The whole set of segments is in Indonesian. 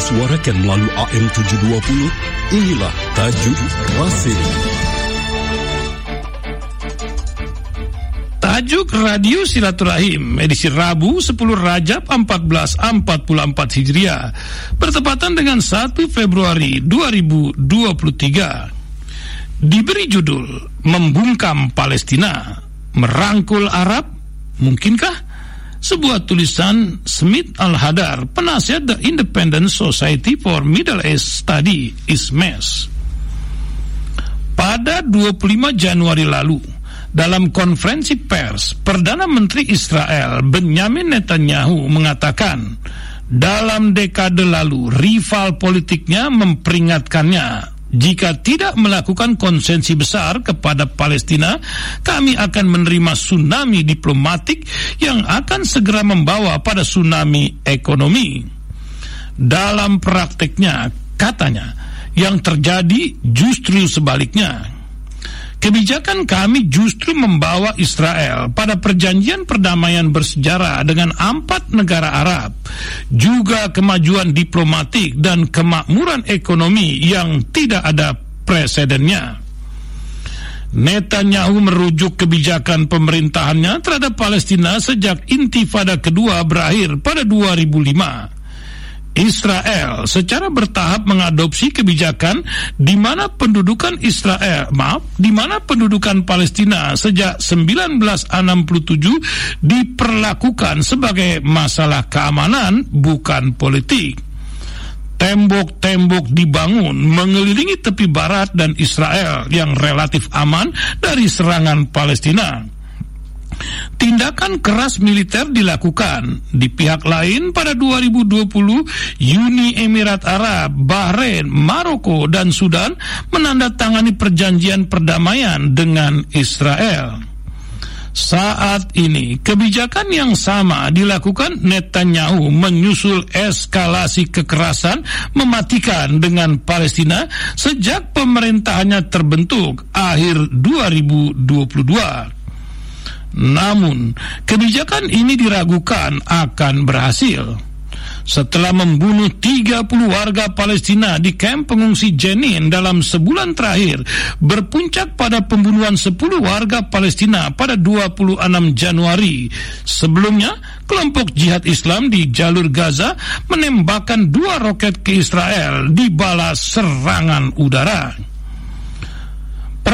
disuarakan melalui AM 720, inilah Tajuk Rasim. Tajuk Radio Silaturahim edisi Rabu 10 Rajab 1444 Hijriah bertepatan dengan 1 Februari 2023 diberi judul Membungkam Palestina Merangkul Arab Mungkinkah? Sebuah tulisan Smith Al-Hadar, penasihat The Independent Society for Middle East Study, ISMES. Pada 25 Januari lalu, dalam konferensi pers, Perdana Menteri Israel Benjamin Netanyahu mengatakan, dalam dekade lalu rival politiknya memperingatkannya jika tidak melakukan konsensi besar kepada Palestina, kami akan menerima tsunami diplomatik yang akan segera membawa pada tsunami ekonomi. Dalam prakteknya, katanya, yang terjadi justru sebaliknya Kebijakan kami justru membawa Israel pada perjanjian perdamaian bersejarah dengan empat negara Arab, juga kemajuan diplomatik dan kemakmuran ekonomi yang tidak ada presidennya. Netanyahu merujuk kebijakan pemerintahannya terhadap Palestina sejak intifada kedua berakhir pada 2005 Israel secara bertahap mengadopsi kebijakan di mana pendudukan Israel, maaf, di mana pendudukan Palestina sejak 1967 diperlakukan sebagai masalah keamanan bukan politik. Tembok-tembok dibangun mengelilingi tepi barat dan Israel yang relatif aman dari serangan Palestina Tindakan keras militer dilakukan. Di pihak lain pada 2020 Uni Emirat Arab, Bahrain, Maroko dan Sudan menandatangani perjanjian perdamaian dengan Israel. Saat ini, kebijakan yang sama dilakukan Netanyahu menyusul eskalasi kekerasan mematikan dengan Palestina sejak pemerintahannya terbentuk akhir 2022. Namun, kebijakan ini diragukan akan berhasil. Setelah membunuh 30 warga Palestina di kamp pengungsi Jenin dalam sebulan terakhir, berpuncak pada pembunuhan 10 warga Palestina pada 26 Januari. Sebelumnya, kelompok jihad Islam di jalur Gaza menembakkan dua roket ke Israel di balas serangan udara.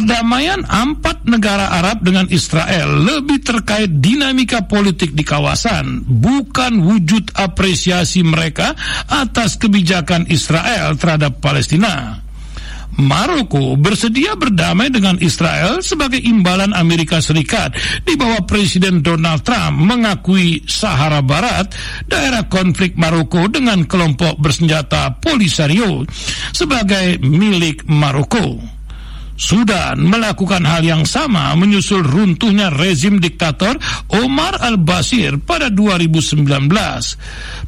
Perdamaian empat negara Arab dengan Israel lebih terkait dinamika politik di kawasan, bukan wujud apresiasi mereka atas kebijakan Israel terhadap Palestina. Maroko bersedia berdamai dengan Israel sebagai imbalan Amerika Serikat di bawah Presiden Donald Trump mengakui Sahara Barat, daerah konflik Maroko dengan kelompok bersenjata Polisario sebagai milik Maroko. Sudan melakukan hal yang sama menyusul runtuhnya rezim diktator Omar al-Bashir pada 2019.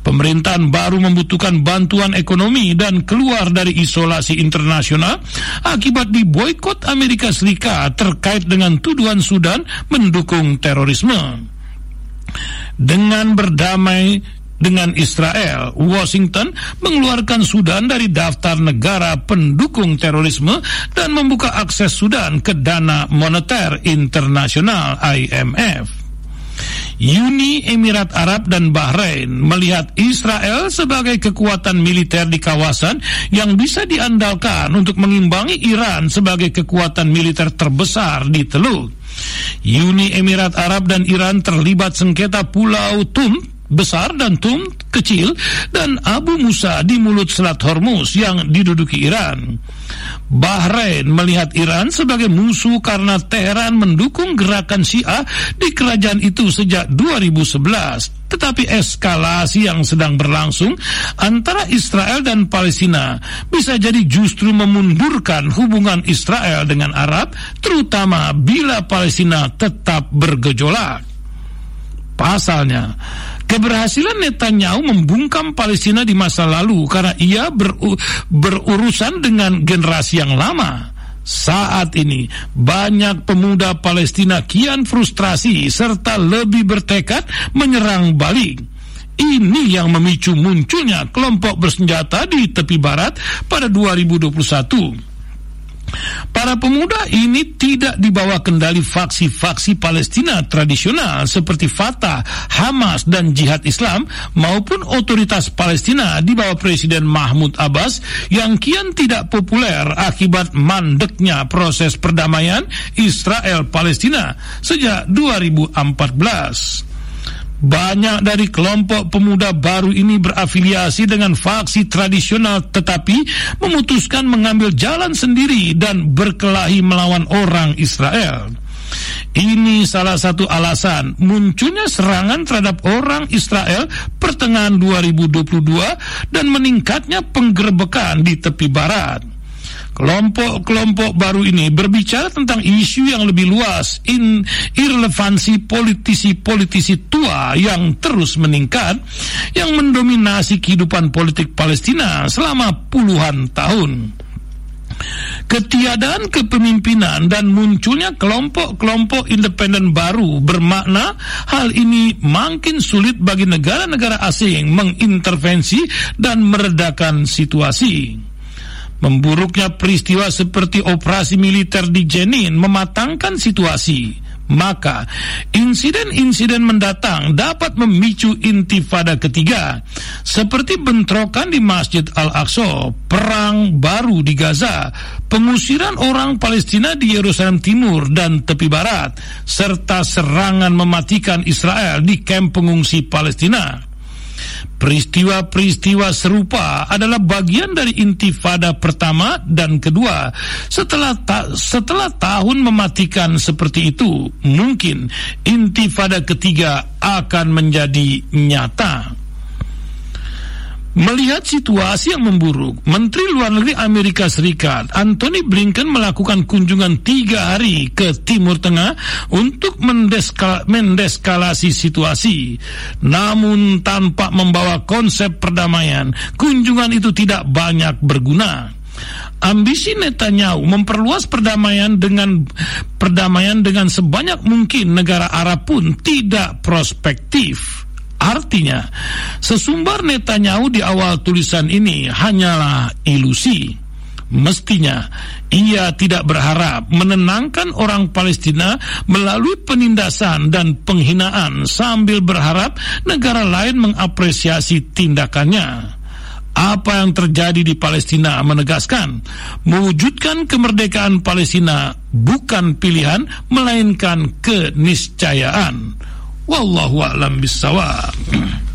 Pemerintahan baru membutuhkan bantuan ekonomi dan keluar dari isolasi internasional akibat diboykot Amerika Serikat terkait dengan tuduhan Sudan mendukung terorisme. Dengan berdamai dengan Israel, Washington mengeluarkan Sudan dari daftar negara pendukung terorisme dan membuka akses Sudan ke dana moneter internasional IMF. Uni Emirat Arab dan Bahrain melihat Israel sebagai kekuatan militer di kawasan yang bisa diandalkan untuk mengimbangi Iran sebagai kekuatan militer terbesar di Teluk. Uni Emirat Arab dan Iran terlibat sengketa Pulau Tum besar dan Tum kecil dan Abu Musa di mulut Selat Hormuz yang diduduki Iran. Bahrain melihat Iran sebagai musuh karena Teheran mendukung gerakan Syiah di kerajaan itu sejak 2011. Tetapi eskalasi yang sedang berlangsung antara Israel dan Palestina bisa jadi justru memundurkan hubungan Israel dengan Arab, terutama bila Palestina tetap bergejolak. Pasalnya, Keberhasilan Netanyahu membungkam Palestina di masa lalu karena ia ber, berurusan dengan generasi yang lama. Saat ini banyak pemuda Palestina kian frustrasi serta lebih bertekad menyerang balik. Ini yang memicu munculnya kelompok bersenjata di tepi barat pada 2021. Para pemuda ini tidak dibawa kendali faksi-faksi Palestina tradisional seperti Fatah, Hamas, dan Jihad Islam maupun otoritas Palestina di bawah Presiden Mahmud Abbas yang kian tidak populer akibat mandeknya proses perdamaian Israel-Palestina sejak 2014. Banyak dari kelompok pemuda baru ini berafiliasi dengan faksi tradisional tetapi memutuskan mengambil jalan sendiri dan berkelahi melawan orang Israel. Ini salah satu alasan munculnya serangan terhadap orang Israel pertengahan 2022 dan meningkatnya penggerbekan di tepi barat. Kelompok-kelompok baru ini berbicara tentang isu yang lebih luas, in irrelevansi politisi-politisi tua yang terus meningkat, yang mendominasi kehidupan politik Palestina selama puluhan tahun. Ketiadaan kepemimpinan dan munculnya kelompok-kelompok independen baru bermakna hal ini makin sulit bagi negara-negara asing mengintervensi dan meredakan situasi. Memburuknya peristiwa seperti operasi militer di Jenin mematangkan situasi. Maka insiden-insiden mendatang dapat memicu intifada ketiga seperti bentrokan di Masjid Al-Aqsa, perang baru di Gaza, pengusiran orang Palestina di Yerusalem Timur dan tepi barat, serta serangan mematikan Israel di kamp pengungsi Palestina. Peristiwa-peristiwa serupa adalah bagian dari intifada pertama dan kedua. Setelah ta setelah tahun mematikan seperti itu, mungkin intifada ketiga akan menjadi nyata. Melihat situasi yang memburuk, Menteri Luar Negeri Amerika Serikat Anthony Blinken melakukan kunjungan tiga hari ke Timur Tengah untuk mendeskal mendeskalasi situasi. Namun tanpa membawa konsep perdamaian, kunjungan itu tidak banyak berguna. Ambisi Netanyahu memperluas perdamaian dengan perdamaian dengan sebanyak mungkin negara Arab pun tidak prospektif. Artinya, sesumbar Netanyahu di awal tulisan ini hanyalah ilusi. Mestinya ia tidak berharap menenangkan orang Palestina melalui penindasan dan penghinaan sambil berharap negara lain mengapresiasi tindakannya. Apa yang terjadi di Palestina menegaskan mewujudkan kemerdekaan Palestina bukan pilihan melainkan keniscayaan. Wallahu a'lam bissawab.